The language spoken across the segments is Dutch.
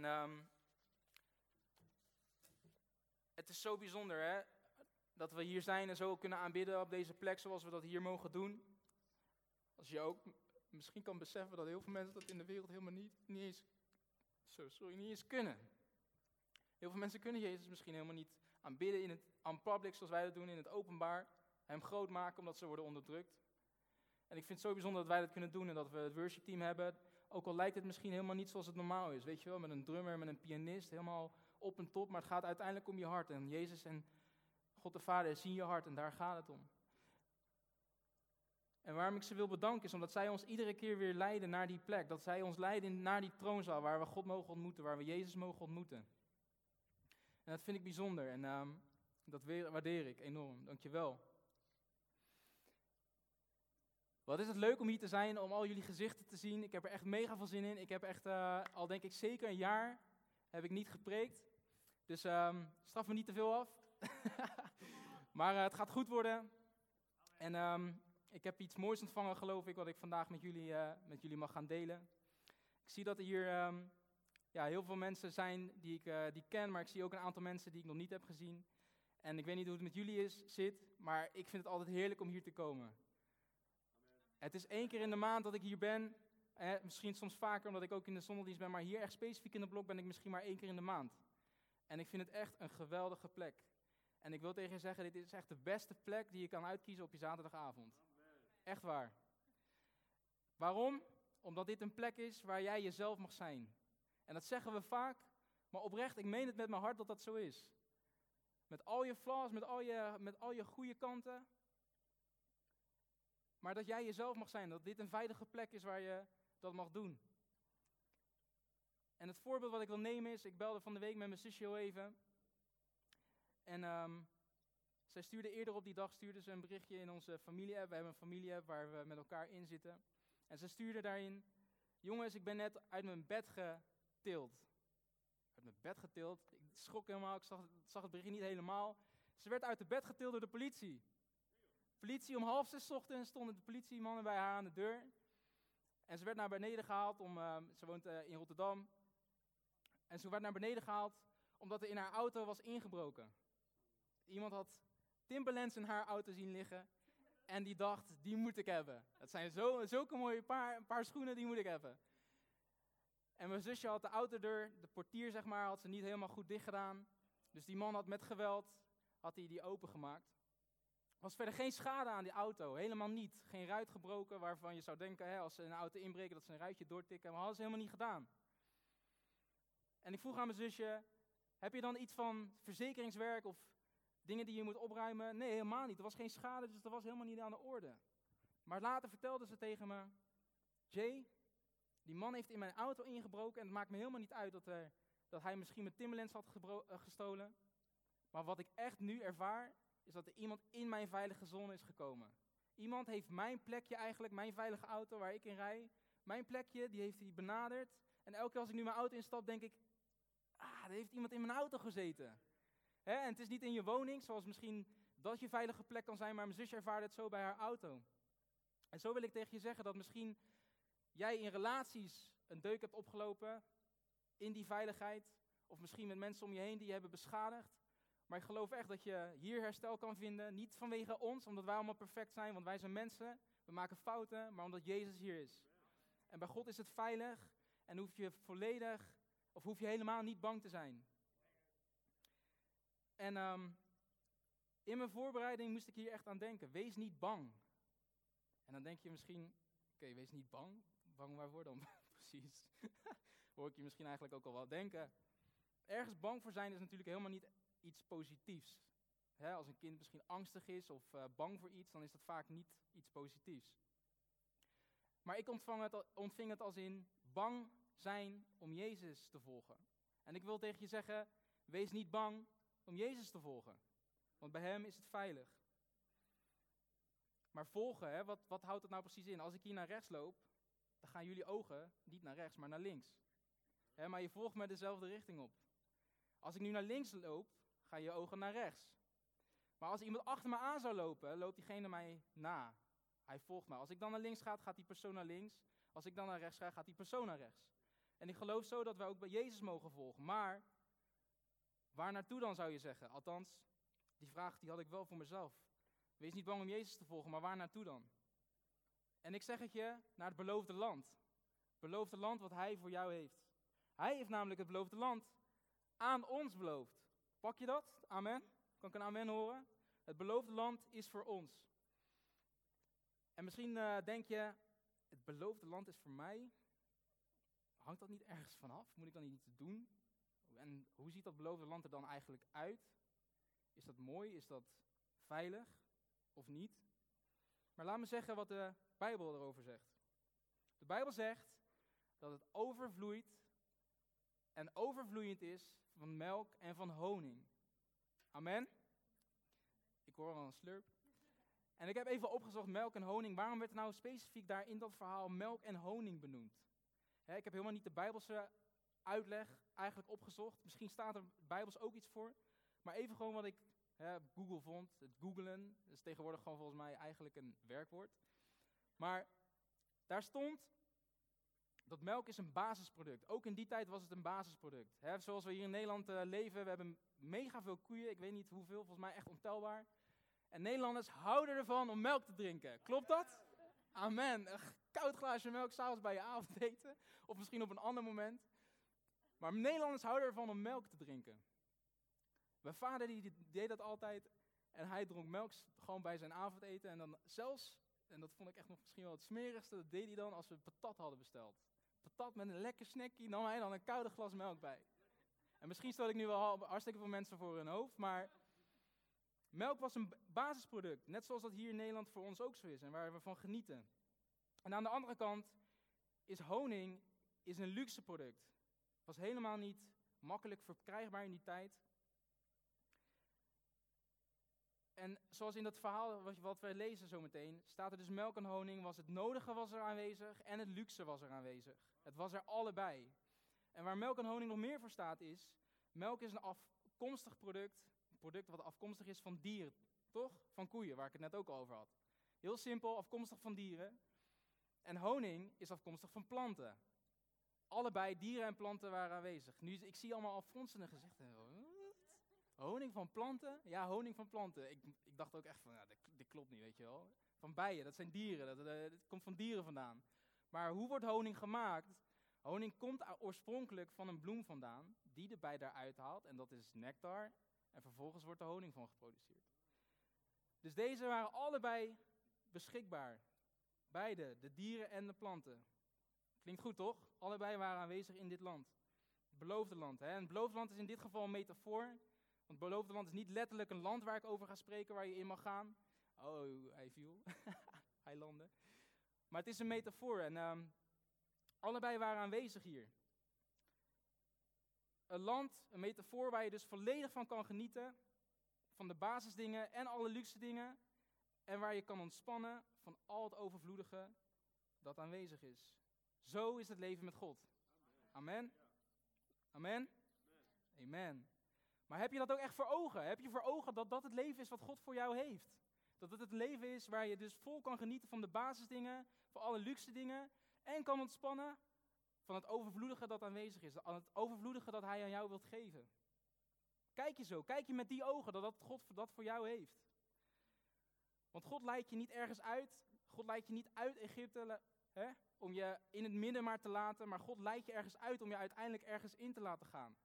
En ehm, het is zo bijzonder hè, dat we hier zijn en zo kunnen aanbidden op deze plek zoals we dat hier mogen doen. Als je ook misschien kan beseffen dat heel veel mensen dat in de wereld helemaal niet, niet eens, zo, kunnen. Heel veel mensen kunnen Jezus misschien helemaal niet aanbidden in het on public zoals wij dat doen, in het openbaar. Hem groot maken omdat ze worden onderdrukt. En ik vind het zo bijzonder dat wij dat kunnen doen en dat we het worship team hebben. Ook al lijkt het misschien helemaal niet zoals het normaal is, weet je wel, met een drummer, met een pianist, helemaal op en top. Maar het gaat uiteindelijk om je hart. En Jezus en God de Vader zien je hart en daar gaat het om. En waarom ik ze wil bedanken is omdat zij ons iedere keer weer leiden naar die plek. Dat zij ons leiden naar die troonzaal waar we God mogen ontmoeten, waar we Jezus mogen ontmoeten. En dat vind ik bijzonder en ehm, dat waardeer ik enorm. Dankjewel. Wat is het leuk om hier te zijn, om al jullie gezichten te zien. Ik heb er echt mega veel zin in. Ik heb echt eh, al denk ik zeker een jaar heb ik niet gepreekt. Dus ehm, straf me niet te veel af. maar eh, het gaat goed worden. En ehm, ik heb iets moois ontvangen, geloof ik, wat ik vandaag met jullie, eh, met jullie mag gaan delen. Ik zie dat er hier ehm, ja, heel veel mensen zijn die ik die ken, maar ik zie ook een aantal mensen die ik nog niet heb gezien. En ik weet niet hoe het met jullie is, zit, maar ik vind het altijd heerlijk om hier te komen. Het is één keer in de maand dat ik hier ben. Eh, misschien soms vaker omdat ik ook in de zonnedienst ben, maar hier echt specifiek in de blok ben ik misschien maar één keer in de maand. En ik vind het echt een geweldige plek. En ik wil tegen je zeggen, dit is echt de beste plek die je kan uitkiezen op je zaterdagavond. Echt waar. Waarom? Omdat dit een plek is waar jij jezelf mag zijn. En dat zeggen we vaak, maar oprecht, ik meen het met mijn hart dat dat zo is. Met al je flaws, met al je, met al je goede kanten. Maar dat jij jezelf mag zijn, dat dit een veilige plek is waar je dat mag doen. En het voorbeeld wat ik wil nemen is, ik belde van de week met mijn zusje heel even. En ehm, zij stuurde eerder op die dag stuurde ze een berichtje in onze familie-app. We hebben een familie-app waar we met elkaar in zitten. En ze stuurde daarin, jongens, ik ben net uit mijn bed getild. Uit mijn bed getild? Ik schrok helemaal, ik zag, zag het berichtje niet helemaal. Ze werd uit de bed getild door de politie. Politie om half zes ochtends stonden de politiemannen bij haar aan de deur. En ze werd naar beneden gehaald, om, ehm, ze woont eh, in Rotterdam. En ze werd naar beneden gehaald omdat er in haar auto was ingebroken. Iemand had Timberlands in haar auto zien liggen en die dacht, die moet ik hebben. Dat zijn zo, zulke mooie paar, paar schoenen, die moet ik hebben. En mijn zusje had de autodeur, de portier zeg maar, had ze niet helemaal goed dicht gedaan. Dus die man had met geweld, had hij die opengemaakt. Was verder geen schade aan die auto, helemaal niet. Geen ruit gebroken waarvan je zou denken, hè, als ze een auto inbreken, dat ze een ruitje doortikken. Maar hadden ze helemaal niet gedaan. En ik vroeg aan mijn zusje, heb je dan iets van verzekeringswerk of dingen die je moet opruimen? Nee, helemaal niet. Er was geen schade, dus dat was helemaal niet aan de orde. Maar later vertelde ze tegen me, Jay, die man heeft in mijn auto ingebroken en het maakt me helemaal niet uit dat, er, dat hij misschien mijn Timberlands had eh, gestolen. Maar wat ik echt nu ervaar, is dat er iemand in mijn veilige zone is gekomen. Iemand heeft mijn plekje eigenlijk, mijn veilige auto waar ik in rij, mijn plekje, die heeft hij benaderd. En elke keer als ik nu mijn auto instap, denk ik, ah, er heeft iemand in mijn auto gezeten. Hè, en het is niet in je woning, zoals misschien dat je veilige plek kan zijn, maar mijn zusje ervaarde het zo bij haar auto. En zo wil ik tegen je zeggen dat misschien jij in relaties een deuk hebt opgelopen in die veiligheid, of misschien met mensen om je heen die je hebben beschadigd. Maar ik geloof echt dat je hier herstel kan vinden. Niet vanwege ons, omdat wij allemaal perfect zijn, want wij zijn mensen. We maken fouten, maar omdat Jezus hier is. En bij God is het veilig en hoef je volledig, of hoef je helemaal niet bang te zijn. En ehm, in mijn voorbereiding moest ik hier echt aan denken. Wees niet bang. En dan denk je misschien, oké, wees niet bang. Bang waarvoor dan? Precies. Hoor ik je misschien eigenlijk ook al wel denken. Ergens bang voor zijn is natuurlijk helemaal niet iets positiefs. Als een kind misschien angstig is of eh, bang voor iets, dan is dat vaak niet iets positiefs. Maar ik het, ontving het als in bang zijn om Jezus te volgen. En ik wil tegen je zeggen, wees niet bang om Jezus te volgen. Want bij Hem is het veilig. Maar volgen, wat, wat houdt het nou precies in? Als ik hier naar rechts loop, dan gaan jullie ogen niet naar rechts, maar naar links. Maar je volgt me dezelfde richting op. Als ik nu naar links loop, gaan je ogen naar rechts. Maar als iemand achter me aan zou lopen, loopt diegene mij na. Hij volgt me. Als ik dan naar links ga, gaat die persoon naar links. Als ik dan naar rechts ga, gaat die persoon naar rechts. En ik geloof zo dat wij ook bij Jezus mogen volgen. Maar waar naartoe dan zou je zeggen? Althans, die vraag die had ik wel voor mezelf. Wees niet bang om Jezus te volgen, maar waar naartoe dan? En ik zeg het je, naar het beloofde land. Beloofde land wat Hij voor jou heeft. Hij heeft namelijk het beloofde land aan ons beloofd. Pak je dat? Amen? Kan ik een amen horen? Het beloofde land is voor ons. En misschien uh, denk je, het beloofde land is voor mij. Hangt dat niet ergens vanaf? Moet ik dan iets doen? En hoe ziet dat beloofde land er dan eigenlijk uit? Is dat mooi? Is dat veilig? Of niet? Maar laat me zeggen wat de Bijbel erover zegt. De Bijbel zegt dat het overvloeit en overvloeiend is van melk en van honing. Amen? Ik hoor al een slurp. En ik heb even opgezocht melk en honing. Waarom werd nou specifiek daar in dat verhaal melk en honing benoemd? ik heb helemaal niet de Bijbelse uitleg eigenlijk opgezocht. Misschien staat er Bijbels ook iets voor. Maar even gewoon wat ik Google vond. Het googelen is tegenwoordig gewoon volgens mij eigenlijk een werkwoord. Maar daar stond dat melk is een basisproduct. Ook in die tijd was het een basisproduct. zoals we hier in Nederland uh, leven, we hebben mega veel koeien. Ik weet niet hoeveel, volgens mij echt ontelbaar. En Nederlanders houden ervan om melk te drinken. Klopt dat? Amen. Een koud glaasje melk s'avonds bij je avondeten. Of misschien op een ander moment. Maar Nederlanders houden ervan om melk te drinken. Mijn vader die deed dat altijd. En hij dronk melk gewoon bij zijn avondeten. En dan zelfs, en dat vond ik echt nog misschien wel het smerigste, dat deed hij dan als we patat hadden besteld. Patat met een lekker snackie, nam hij dan een koude glas melk bij. En misschien stel ik nu wel hartstikke veel mensen voor hun hoofd, maar melk was een basisproduct. Net zoals dat hier in Nederland voor ons ook zo is en waar we van genieten. En aan de andere kant is honing is een luxe product. Was helemaal niet makkelijk verkrijgbaar in die tijd. En zoals in dat verhaal wat wij lezen zometeen, staat er dus melk en honing, was het nodige was er aanwezig en het luxe was er aanwezig. Het was er allebei. En waar melk en honing nog meer voor staat is, melk is een afkomstig product, een product wat afkomstig is van dieren, toch? Van koeien, waar ik het net ook al over had. Heel simpel, afkomstig van dieren. En honing is afkomstig van planten. Allebei dieren en planten waren aanwezig. Nu, ik zie allemaal afgronsende gezichten. Honing van planten? Ja, honing van planten. Ik, ik dacht ook echt van, ja, dit, klopt niet, weet je wel. Van bijen, dat zijn dieren, dat, komt van dieren vandaan. Maar hoe wordt honing gemaakt? Honing komt oorspronkelijk van een bloem vandaan, die de bij daaruit haalt, en dat is nectar. En vervolgens wordt er honing van geproduceerd. Dus deze waren allebei beschikbaar. Beide, de dieren en de planten. Klinkt goed toch? Allebei waren aanwezig in dit land. Het beloofde land. Hè? En het beloofde land is in dit geval een metafoor want het beloofde land is niet letterlijk een land waar ik over ga spreken, waar je in mag gaan. Oh, hij viel. hij landde. Maar het is een metafoor en ehm, allebei waren aanwezig hier. Een land, een metafoor waar je dus volledig van kan genieten. Van de basisdingen en alle luxe dingen. En waar je kan ontspannen van al het overvloedige dat aanwezig is. Zo is het leven met God. Amen. Amen. Amen. Maar heb je dat ook echt voor ogen? Heb je voor ogen dat dat het leven is wat God voor jou heeft? Dat het het leven is waar je dus vol kan genieten van de basisdingen, van alle luxe dingen. En kan ontspannen van het overvloedige dat aanwezig is. Aan het overvloedige dat Hij aan jou wilt geven. Kijk je zo, kijk je met die ogen dat, dat God dat voor jou heeft. Want God leidt je niet ergens uit. God leidt je niet uit Egypte hè, om je in het midden maar te laten. Maar God leidt je ergens uit om je uiteindelijk ergens in te laten gaan.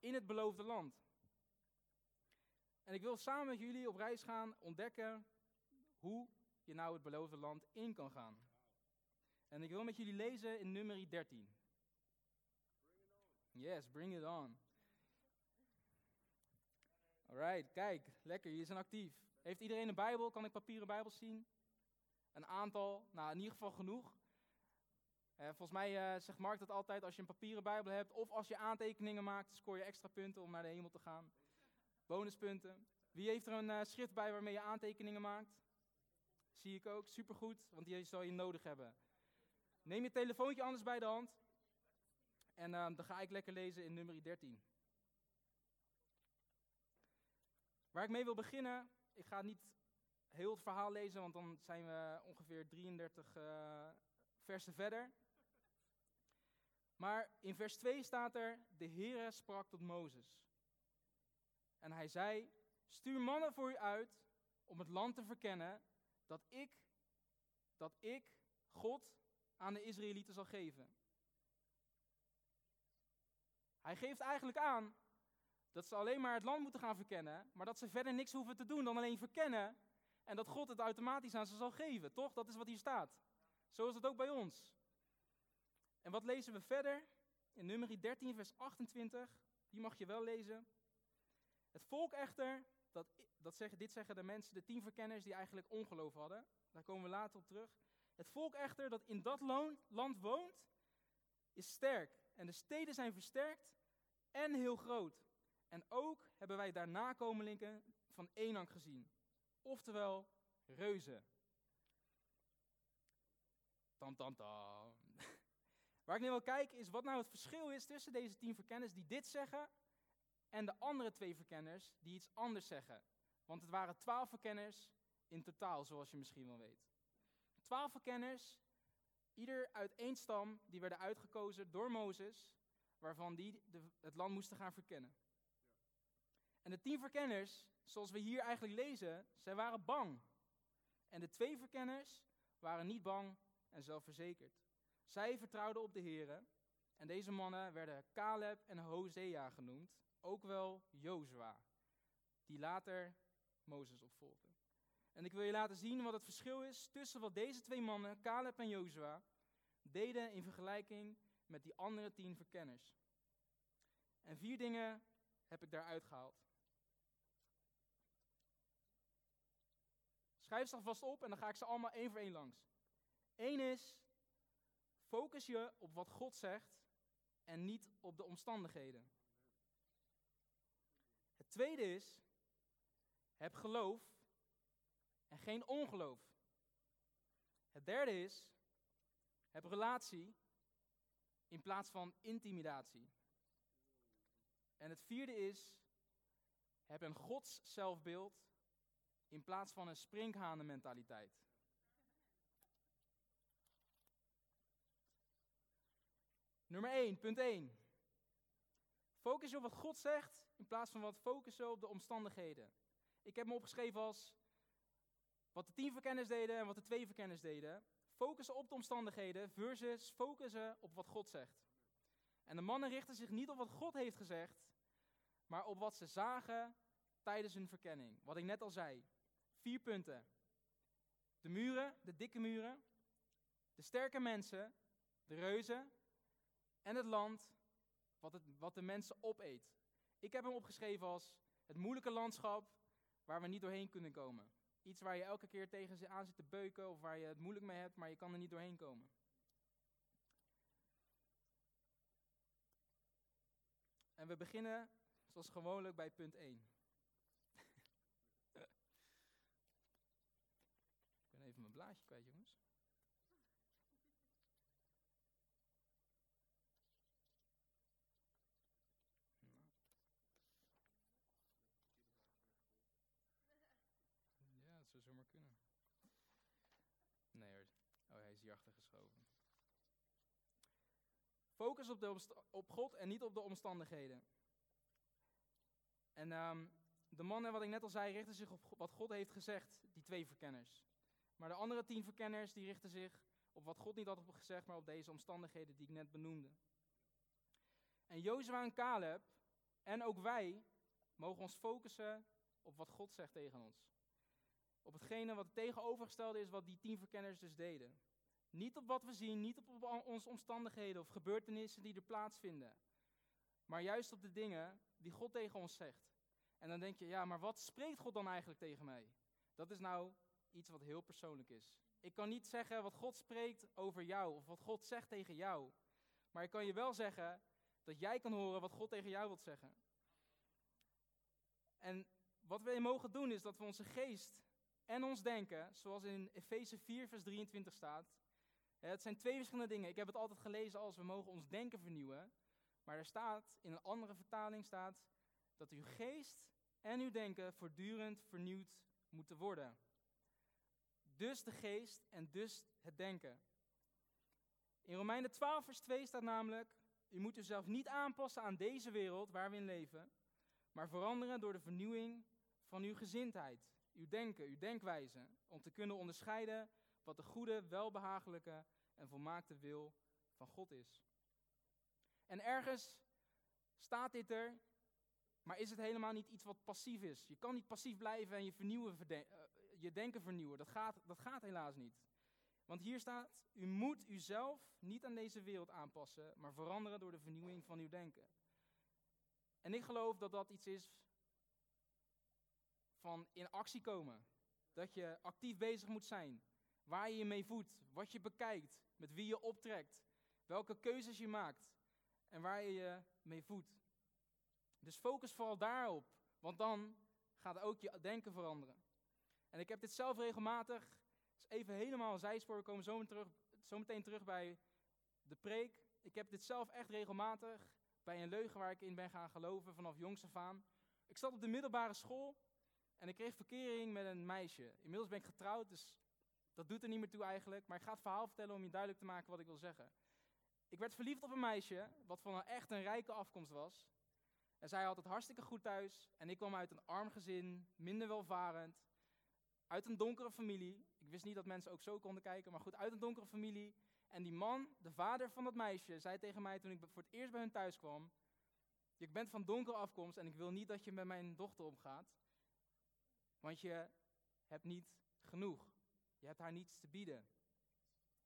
In het beloofde land. En ik wil samen met jullie op reis gaan ontdekken hoe je nou het beloofde land in kan gaan. En ik wil met jullie lezen in nummer 13. Yes, bring it on. Alright, kijk, lekker, jullie zijn actief. Heeft iedereen een Bijbel? Kan ik papieren Bijbels zien? Een aantal, nou in ieder geval genoeg. Uh, volgens mij uh, zegt Mark dat altijd, als je een papieren Bijbel hebt of als je aantekeningen maakt, scoor je extra punten om naar de hemel te gaan. Bonuspunten. Wie heeft er een uh, schrift bij waarmee je aantekeningen maakt? Zie ik ook, supergoed, want die zal je nodig hebben. Neem je telefoontje anders bij de hand. En uh, dan ga ik lekker lezen in nummer 13. Waar ik mee wil beginnen, ik ga niet heel het verhaal lezen, want dan zijn we ongeveer 33 uh, eh, versen verder. Maar in vers 2 staat er, de Heere sprak tot Mozes. En hij zei, stuur mannen voor u uit om het land te verkennen dat ik, dat ik, God, aan de Israëlieten zal geven. Hij geeft eigenlijk aan dat ze alleen maar het land moeten gaan verkennen, maar dat ze verder niks hoeven te doen dan alleen verkennen en dat God het automatisch aan ze zal geven, toch? Dat is wat hier staat. Zo is het ook bij ons. En wat lezen we verder? In nummer 13, vers 28, die mag je wel lezen. Het volk echter, dat, dat zeggen, dit zeggen de mensen, de tien verkenners die eigenlijk ongeloof hadden. Daar komen we later op terug. Het volk echter dat in dat land woont, is sterk. En de steden zijn versterkt en heel groot. En ook hebben wij daar nakomelingen van Enak gezien. Oftewel reuzen. Tam, tam, tam. Waar ik nu wil kijken is wat nou het verschil is tussen deze tien verkenners die dit zeggen en de andere twee verkenners die iets anders zeggen. Want het waren twaalf verkenners in totaal, zoals je misschien wel weet. Twaalf verkenners, ieder uit één stam, die werden uitgekozen door Mozes, waarvan die de, het land moesten gaan verkennen. En de tien verkenners, zoals we hier eigenlijk lezen, zij waren bang. En de twee verkenners waren niet bang en zelfverzekerd. Zij vertrouwden op de Here. En deze mannen werden Caleb en Hosea genoemd, ook wel Jozua, die later Mozes opvolgde. En ik wil je laten zien wat het verschil is tussen wat deze twee mannen, Caleb en Jozua, deden in vergelijking met die andere tien verkenners. En vier dingen heb ik daaruit gehaald. Schrijf ze alvast op en dan ga ik ze allemaal één voor één langs. Eén is, focus je op wat God zegt en niet op de omstandigheden. Het tweede is, heb geloof en geen ongeloof. Het derde is, heb relatie in plaats van intimidatie. En het vierde is, heb een Gods zelfbeeld in plaats van een sprinkhanenmentaliteit. Nummer 1, punt 1. Focus op wat God zegt in plaats van wat focussen op de omstandigheden. Ik heb me opgeschreven als wat de tien verkenners deden en wat de twee verkenners deden. Focussen op de omstandigheden versus focussen op wat God zegt. En de mannen richten zich niet op wat God heeft gezegd, maar op wat ze zagen tijdens hun verkenning. Wat ik net al zei. Vier punten. De muren, de dikke muren, de sterke mensen, de reuzen en het land wat, het, wat de mensen opeet. Ik heb hem opgeschreven als het moeilijke landschap waar we niet doorheen kunnen komen. Iets waar je elke keer tegen aan zit te beuken of waar je het moeilijk mee hebt, maar je kan er niet doorheen komen. En we beginnen zoals gewoonlijk bij punt 1. ik ben even mijn blaadje kwijt, jongens. Ja, dat zou zomaar kunnen. Nee hoor. Focus op, op God en niet op de omstandigheden. En um, de mannen, wat ik net al zei, richten zich op wat God heeft gezegd, die twee verkenners. Maar de andere tien verkenners, die richten zich op wat God niet had gezegd, maar op deze omstandigheden die ik net benoemde. En Jozua en Caleb, en ook wij, mogen ons focussen op wat God zegt tegen ons. Op hetgene wat het tegenovergestelde is wat die tien verkenners dus deden. Niet op wat we zien, niet op onze omstandigheden of gebeurtenissen die er plaatsvinden. Maar juist op de dingen die God tegen ons zegt. En dan denk je, ja, maar wat spreekt God dan eigenlijk tegen mij? Dat is nou iets wat heel persoonlijk is. Ik kan niet zeggen wat God spreekt over jou of wat God zegt tegen jou. Maar ik kan je wel zeggen dat jij kan horen wat God tegen jou wilt zeggen. En wat we mogen doen is dat we onze geest en ons denken, zoals in Efeze 4, vers 23 staat. Het zijn twee verschillende dingen. Ik heb het altijd gelezen als we mogen ons denken vernieuwen. Maar er staat, in een andere vertaling staat, dat uw geest en uw denken voortdurend vernieuwd moeten worden. Dus de geest en dus het denken. In Romeinen 12, vers 2 staat namelijk, u moet uzelf niet aanpassen aan deze wereld waar we in leven, maar veranderen door de vernieuwing van uw gezindheid, uw denken, uw denkwijze, om te kunnen onderscheiden wat de goede, welbehagelijke en volmaakte wil van God is. En ergens staat dit er, maar is het helemaal niet iets wat passief is. Je kan niet passief blijven en je, vernieuwen, eh, je denken vernieuwen. Dat gaat, dat gaat helaas niet. Want hier staat, u moet uzelf niet aan deze wereld aanpassen, maar veranderen door de vernieuwing van uw denken. En ik geloof dat dat iets is van in actie komen. Dat je actief bezig moet zijn. Waar je je mee voedt, wat je bekijkt, met wie je optrekt, welke keuzes je maakt en waar je je mee voedt. Dus focus vooral daarop, want dan gaat ook je denken veranderen. En ik heb dit zelf regelmatig, dus even helemaal een zijspoor, we komen zo meteen, terug, zo meteen terug bij de preek. Ik heb dit zelf echt regelmatig bij een leugen waar ik in ben gaan geloven vanaf jongs af aan. Ik zat op de middelbare school en ik kreeg verkering met een meisje. Inmiddels ben ik getrouwd, dus dat doet er niet meer toe eigenlijk. Maar ik ga het verhaal vertellen om je duidelijk te maken wat ik wil zeggen. Ik werd verliefd op een meisje, wat van een echt een rijke afkomst was. En zij had het hartstikke goed thuis. En ik kwam uit een arm gezin, minder welvarend. Uit een donkere familie. Ik wist niet dat mensen ook zo konden kijken, maar goed, uit een donkere familie. En die man, de vader van dat meisje, zei tegen mij toen ik voor het eerst bij hun thuis kwam: Je bent van donkere afkomst en ik wil niet dat je met mijn dochter omgaat. Want je hebt niet genoeg. Je hebt haar niets te bieden.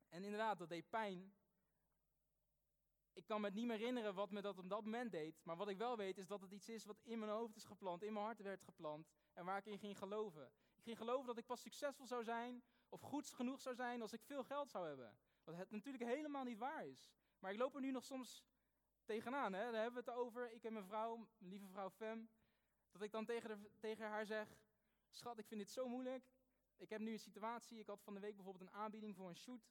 En inderdaad, dat deed pijn. Ik kan me niet meer herinneren wat me dat op dat moment deed. Maar wat ik wel weet is dat het iets is wat in mijn hoofd is geplant, in mijn hart werd geplant. En waar ik in ging geloven. Ik ging geloven dat ik pas succesvol zou zijn of goed genoeg zou zijn als ik veel geld zou hebben. Wat het natuurlijk helemaal niet waar is. Maar ik loop er nu nog soms tegenaan. Hè? Daar hebben we het over. Ik en mijn vrouw, lieve vrouw Fem. Dat ik dan tegen, tegen haar zeg: Schat, ik vind dit zo moeilijk. Ik heb nu een situatie. Ik had van de week bijvoorbeeld een aanbieding voor een shoot.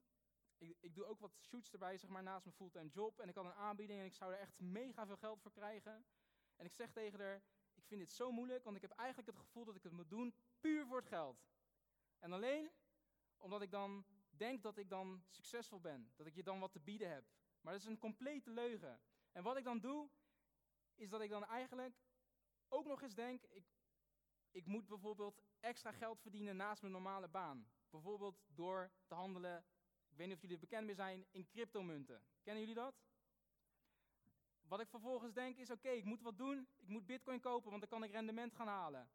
Ik, ik doe ook wat shoots erbij, zeg maar, naast mijn fulltime job. En ik had een aanbieding en ik zou er echt mega veel geld voor krijgen. En ik zeg tegen haar: Ik vind dit zo moeilijk, want ik heb eigenlijk het gevoel dat ik het moet doen puur voor het geld. En alleen omdat ik dan denk dat ik dan succesvol ben. Dat ik je dan wat te bieden heb. Maar dat is een complete leugen. En wat ik dan doe, is dat ik dan eigenlijk ook nog eens denk, ik, ik moet bijvoorbeeld extra geld verdienen naast mijn normale baan. Bijvoorbeeld door te handelen, ik weet niet of jullie er bekend mee zijn, in cryptomunten. Kennen jullie dat? Wat ik vervolgens denk is, oké, ik moet wat doen. Ik moet bitcoin kopen, want dan kan ik rendement gaan halen.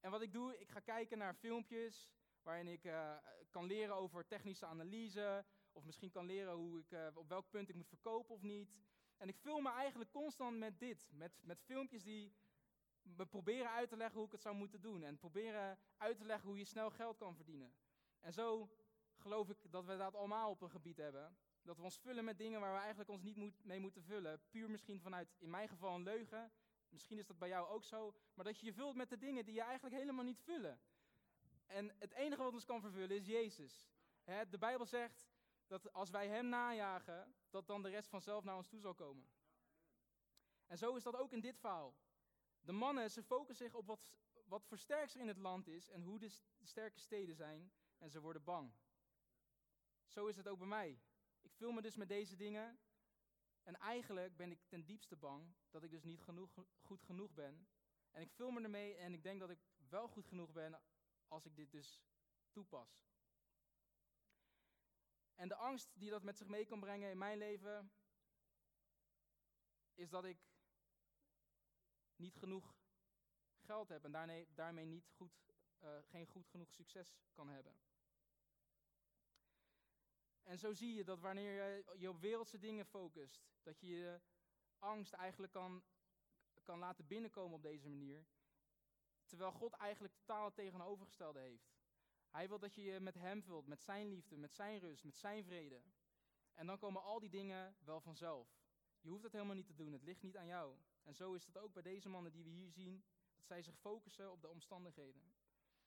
En wat ik doe, ik ga kijken naar filmpjes waarin ik uh, kan leren over technische analyse. Of misschien kan leren hoe ik, uh, op welk punt ik moet verkopen of niet. En ik vul me eigenlijk constant met dit. Met, met filmpjes die me proberen uit te leggen hoe ik het zou moeten doen. En proberen uit te leggen hoe je snel geld kan verdienen. En zo geloof ik dat we dat allemaal op een gebied hebben. Dat we ons vullen met dingen waar we eigenlijk ons niet mee moeten vullen. Puur misschien vanuit, in mijn geval, een leugen. Misschien is dat bij jou ook zo. Maar dat je je vult met de dingen die je eigenlijk helemaal niet vullen. En het enige wat ons kan vervullen is Jezus. de Bijbel zegt dat als wij Hem najagen, dat dan de rest vanzelf naar ons toe zal komen. En zo is dat ook in dit verhaal. De mannen, ze focussen zich op wat, wat versterkster in het land is en hoe de sterke steden zijn. En ze worden bang. Zo is het ook bij mij. Ik vul me dus met deze dingen. En eigenlijk ben ik ten diepste bang dat ik dus niet genoeg, goed genoeg ben. En ik vul me ermee en ik denk dat ik wel goed genoeg ben als ik dit dus toepas. En de angst die dat met zich mee kan brengen in mijn leven, is dat ik niet genoeg geld heb en daarmee, daarmee niet goed, uh, geen goed genoeg succes kan hebben. En zo zie je dat wanneer je je op wereldse dingen focust, dat je je angst eigenlijk kan, kan laten binnenkomen op deze manier. Terwijl God eigenlijk totaal het tegenovergestelde heeft. Hij wil dat je je met Hem vult, met Zijn liefde, met Zijn rust, met Zijn vrede. En dan komen al die dingen wel vanzelf. Je hoeft het helemaal niet te doen, het ligt niet aan jou. En zo is het ook bij deze mannen die we hier zien, dat zij zich focussen op de omstandigheden.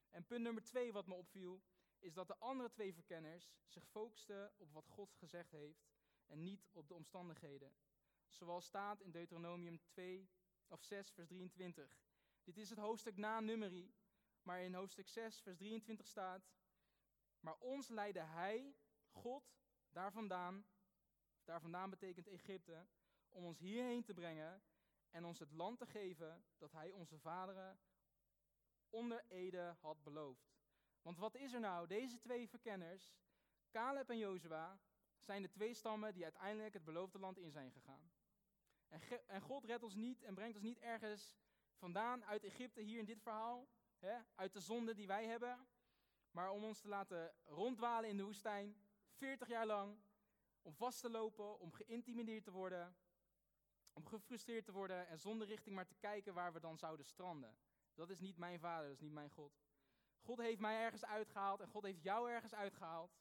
En punt nummer twee wat me opviel, is dat de andere twee verkenners zich focusten op wat God gezegd heeft en niet op de omstandigheden. Zoals staat in Deuteronomium 2 of 6 vers 23. Dit is het hoofdstuk na nummerie, maar in hoofdstuk 6 vers 23 staat: Maar ons leidde hij, God, daar vandaan, daar vandaan betekent Egypte, om ons hierheen te brengen en ons het land te geven dat hij onze vaderen onder Ede had beloofd. Want wat is er nou? Deze twee verkenners, Caleb en Jozua, zijn de twee stammen die uiteindelijk het beloofde land in zijn gegaan. En, en God redt ons niet en brengt ons niet ergens vandaan uit Egypte, hier in dit verhaal, hè, uit de zonde die wij hebben, maar om ons te laten ronddwalen in de woestijn, 40 jaar lang, om vast te lopen, om geïntimideerd te worden, om gefrustreerd te worden en zonder richting maar te kijken waar we dan zouden stranden. Dat is niet mijn vader, dat is niet mijn God. God heeft mij ergens uitgehaald en God heeft jou ergens uitgehaald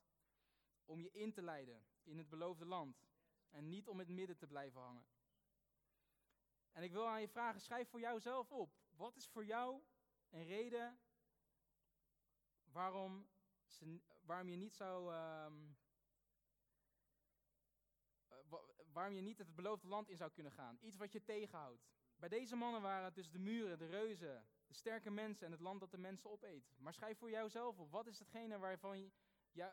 om je in te leiden in het beloofde land. En niet om in het midden te blijven hangen. En ik wil aan je vragen, schrijf voor jouzelf op. Wat is voor jou een reden waarom, waarom je niet zou. Ehm, eh, waarom je niet het beloofde land in zou kunnen gaan? Iets wat je tegenhoudt. Bij deze mannen waren het dus de muren, de reuzen, de sterke mensen en het land dat de mensen opeet. Maar schrijf voor jouzelf op. Wat is hetgene waarvan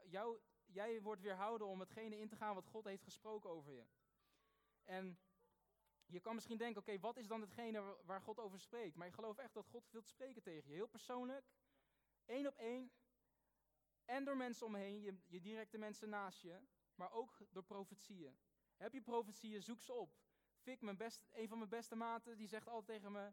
jou, jij wordt weerhouden om hetgene in te gaan wat God heeft gesproken over je? En je kan misschien denken, oké, wat is dan hetgene waar God over spreekt? Maar ik geloof echt dat God wil spreken tegen je. Heel persoonlijk, één op één. En door mensen omheen, je directe mensen naast je. Maar ook door profetieën. Heb je profetieën, zoek ze op. Fik, mijn een van mijn beste maten, die zegt altijd tegen me...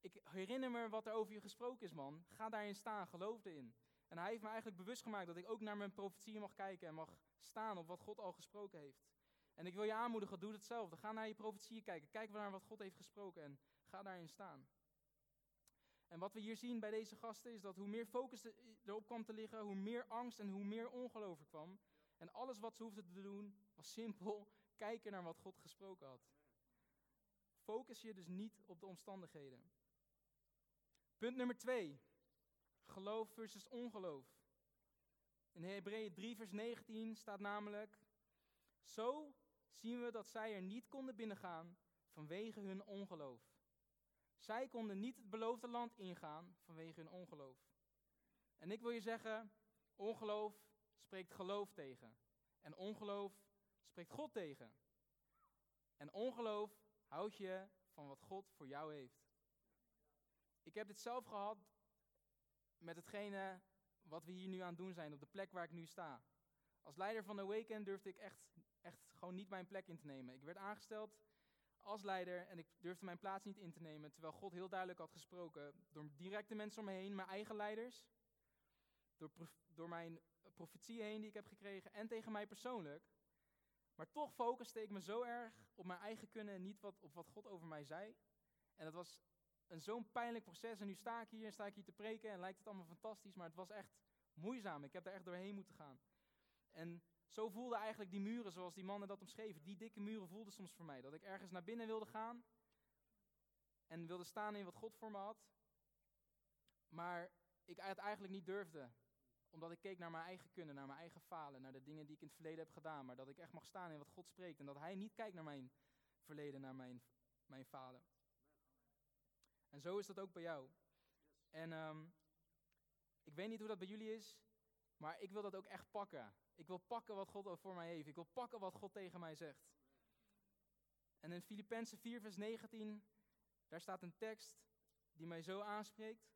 Ik herinner me wat er over je gesproken is, man. Ga daarin staan, geloof erin. En hij heeft me eigenlijk bewust gemaakt dat ik ook naar mijn profetieën mag kijken en mag staan op wat God al gesproken heeft. En ik wil je aanmoedigen, doe hetzelfde. Ga naar je profetieën kijken. Kijk naar wat God heeft gesproken en ga daarin staan. En wat we hier zien bij deze gasten is dat hoe meer focus erop kwam te liggen, hoe meer angst en hoe meer ongeloof er kwam. En alles wat ze hoefden te doen was simpel kijken naar wat God gesproken had. Focus je dus niet op de omstandigheden. Punt nummer twee. Geloof versus ongeloof. In Hebreeën 3 vers 19 staat namelijk, zo zien we dat zij er niet konden binnengaan vanwege hun ongeloof. Zij konden niet het beloofde land ingaan vanwege hun ongeloof. En ik wil je zeggen, ongeloof spreekt geloof tegen. En ongeloof spreekt God tegen. En ongeloof houdt je van wat God voor jou heeft. Ik heb dit zelf gehad met hetgene wat we hier nu aan het doen zijn, op de plek waar ik nu sta. Als leider van weekend durfde ik echt, echt gewoon niet mijn plek in te nemen. Ik werd aangesteld als leider en ik durfde mijn plaats niet in te nemen, terwijl God heel duidelijk had gesproken door directe mensen om me heen, mijn eigen leiders, door, door mijn profetieën heen die ik heb gekregen en tegen mij persoonlijk. Maar toch focuste ik me zo erg op mijn eigen kunnen en niet wat, op wat God over mij zei. En dat was een zo'n pijnlijk proces. En nu sta ik hier en sta ik hier te preken en lijkt het allemaal fantastisch, maar het was echt moeizaam. Ik heb daar echt doorheen moeten gaan. En zo voelden eigenlijk die muren, zoals die mannen dat omschreven, die dikke muren voelden soms voor mij. Dat ik ergens naar binnen wilde gaan en wilde staan in wat God voor me had. Maar ik het eigenlijk niet durfde. Omdat ik keek naar mijn eigen kunnen, naar mijn eigen falen, naar de dingen die ik in het verleden heb gedaan. Maar dat ik echt mag staan in wat God spreekt. En dat Hij niet kijkt naar mijn verleden, naar mijn, mijn falen. En zo is dat ook bij jou. En um, ik weet niet hoe dat bij jullie is, maar ik wil dat ook echt pakken. Ik wil pakken wat God voor mij heeft. Ik wil pakken wat God tegen mij zegt. En in Filippenzen 4, vers 19, daar staat een tekst die mij zo aanspreekt.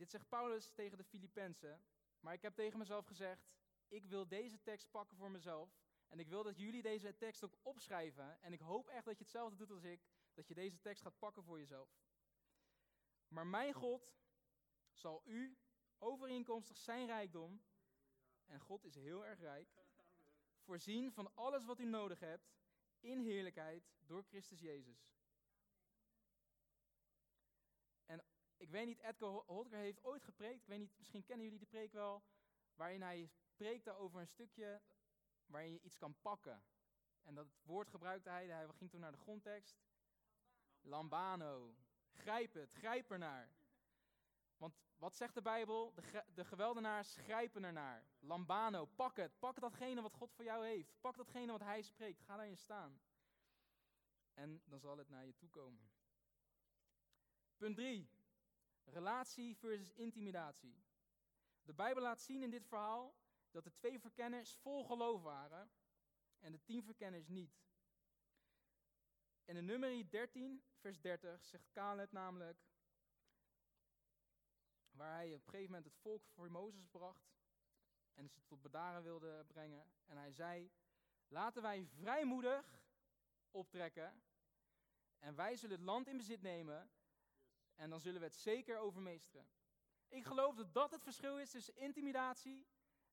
Dit zegt Paulus tegen de Filippenzen, maar ik heb tegen mezelf gezegd, ik wil deze tekst pakken voor mezelf. En ik wil dat jullie deze tekst ook opschrijven. En ik hoop echt dat je hetzelfde doet als ik, dat je deze tekst gaat pakken voor jezelf. Maar mijn God zal u overeenkomstig zijn rijkdom, en God is heel erg rijk, voorzien van alles wat u nodig hebt in heerlijkheid door Christus Jezus. En ik weet niet, Edgar Holtger heeft ooit gepreekt, ik weet niet, misschien kennen jullie die preek wel, waarin hij preekte over een stukje waarin je iets kan pakken. En dat woord gebruikte hij, hij ging toen naar de grondtekst. Lambano. Grijp het, grijp ernaar. Want wat zegt de Bijbel? De, de geweldenaars grijpen ernaar. Lambano, pak het. Pak datgene wat God voor jou heeft. Pak datgene wat Hij spreekt. Ga daarin staan. En dan zal het naar je toe komen. Punt 3. Relatie versus intimidatie. De Bijbel laat zien in dit verhaal dat de twee verkenners vol geloof waren en de tien verkenners niet. In nummer 13, vers 30, zegt Caleb namelijk, waar hij op een gegeven moment het volk voor Mozes bracht en ze tot bedaren wilde brengen. En hij zei, laten wij vrijmoedig optrekken en wij zullen het land in bezit nemen en dan zullen we het zeker overmeesteren. Ik geloof dat dat het verschil is tussen intimidatie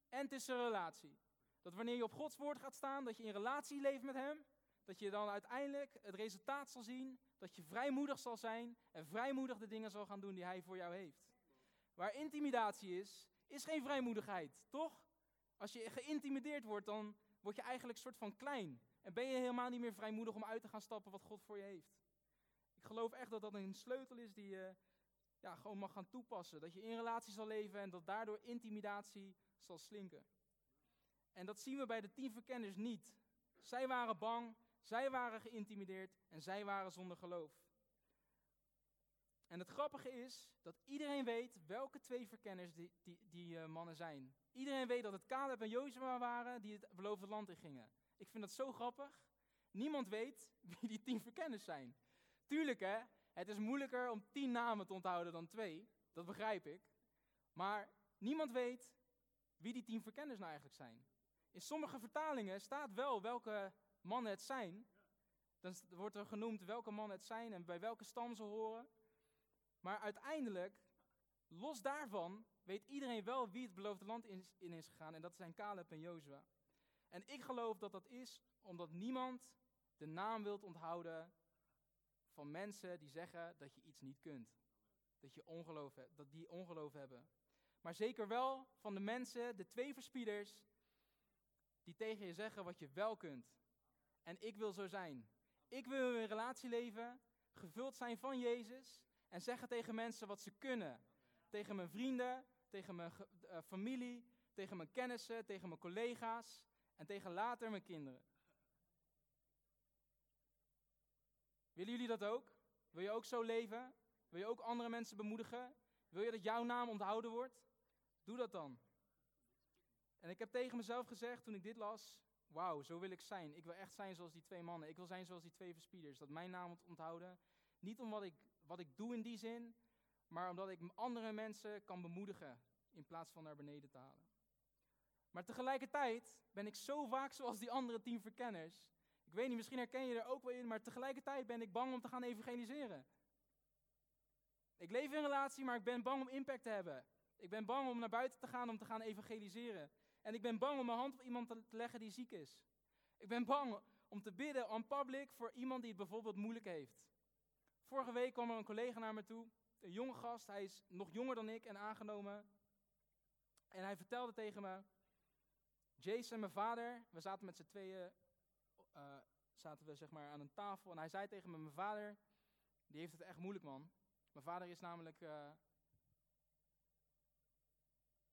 en tussen relatie. Dat wanneer je op Gods woord gaat staan, dat je in relatie leeft met Hem, dat je dan uiteindelijk het resultaat zal zien, dat je vrijmoedig zal zijn en vrijmoedig de dingen zal gaan doen die Hij voor jou heeft. Waar intimidatie is, is geen vrijmoedigheid, toch? Als je geïntimideerd wordt, dan word je eigenlijk een soort van klein. En ben je helemaal niet meer vrijmoedig om uit te gaan stappen wat God voor je heeft. Ik geloof echt dat dat een sleutel is die je ja, gewoon mag gaan toepassen. Dat je in relatie zal leven en dat daardoor intimidatie zal slinken. En dat zien we bij de tien verkenners niet. Zij waren bang, zij waren geïntimideerd en zij waren zonder geloof. En het grappige is dat iedereen weet welke twee verkenners die, die, uh, mannen zijn. Iedereen weet dat het Caleb en Jozua waren die het beloofde land in gingen. Ik vind dat zo grappig. Niemand weet wie die tien verkenners zijn. Tuurlijk hè, het is moeilijker om tien namen te onthouden dan twee. Dat begrijp ik. Maar niemand weet wie die tien verkenners nou eigenlijk zijn. In sommige vertalingen staat wel welke mannen het zijn. Dan wordt er genoemd welke mannen het zijn en bij welke stam ze horen. Maar uiteindelijk, los daarvan, weet iedereen wel wie het beloofde land in, in is gegaan. En dat zijn Caleb en Jozua. En ik geloof dat dat is omdat niemand de naam wilt onthouden van mensen die zeggen dat je iets niet kunt. Dat, je ongeloof hebt, dat die ongeloof hebben. Maar zeker wel van de mensen, de twee verspieders, die tegen je zeggen wat je wel kunt. En ik wil zo zijn. Ik wil in een relatie leven, gevuld zijn van Jezus en zeggen tegen mensen wat ze kunnen. Tegen mijn vrienden, tegen mijn uh, familie, tegen mijn kennissen, tegen mijn collega's en tegen later mijn kinderen. Willen jullie dat ook? Wil je ook zo leven? Wil je ook andere mensen bemoedigen? Wil je dat jouw naam onthouden wordt? Doe dat dan. En ik heb tegen mezelf gezegd toen ik dit las: Wauw, zo wil ik zijn. Ik wil echt zijn zoals die twee mannen. Ik wil zijn zoals die twee verspieders. Dat mijn naam onthouden. Niet om wat ik, wat ik doe in die zin, maar omdat ik andere mensen kan bemoedigen in plaats van naar beneden te halen. Maar tegelijkertijd ben ik zo vaak zoals die andere tien verkenners. Ik weet niet, misschien herken je er ook wel in, maar tegelijkertijd ben ik bang om te gaan evangeliseren. Ik leef in een relatie, maar ik ben bang om impact te hebben. Ik ben bang om naar buiten te gaan om te gaan evangeliseren. En ik ben bang om mijn hand op iemand te leggen die ziek is. Ik ben bang om te bidden on public voor iemand die het bijvoorbeeld moeilijk heeft. Vorige week kwam er een collega naar me toe, een jonge gast, hij is nog jonger dan ik en aangenomen. En hij vertelde tegen me, Jason, mijn vader, we zaten met z'n tweeën uh, zaten we zeg maar aan een tafel en hij zei tegen me, mijn vader, die heeft het echt moeilijk man. Mijn vader is namelijk uh,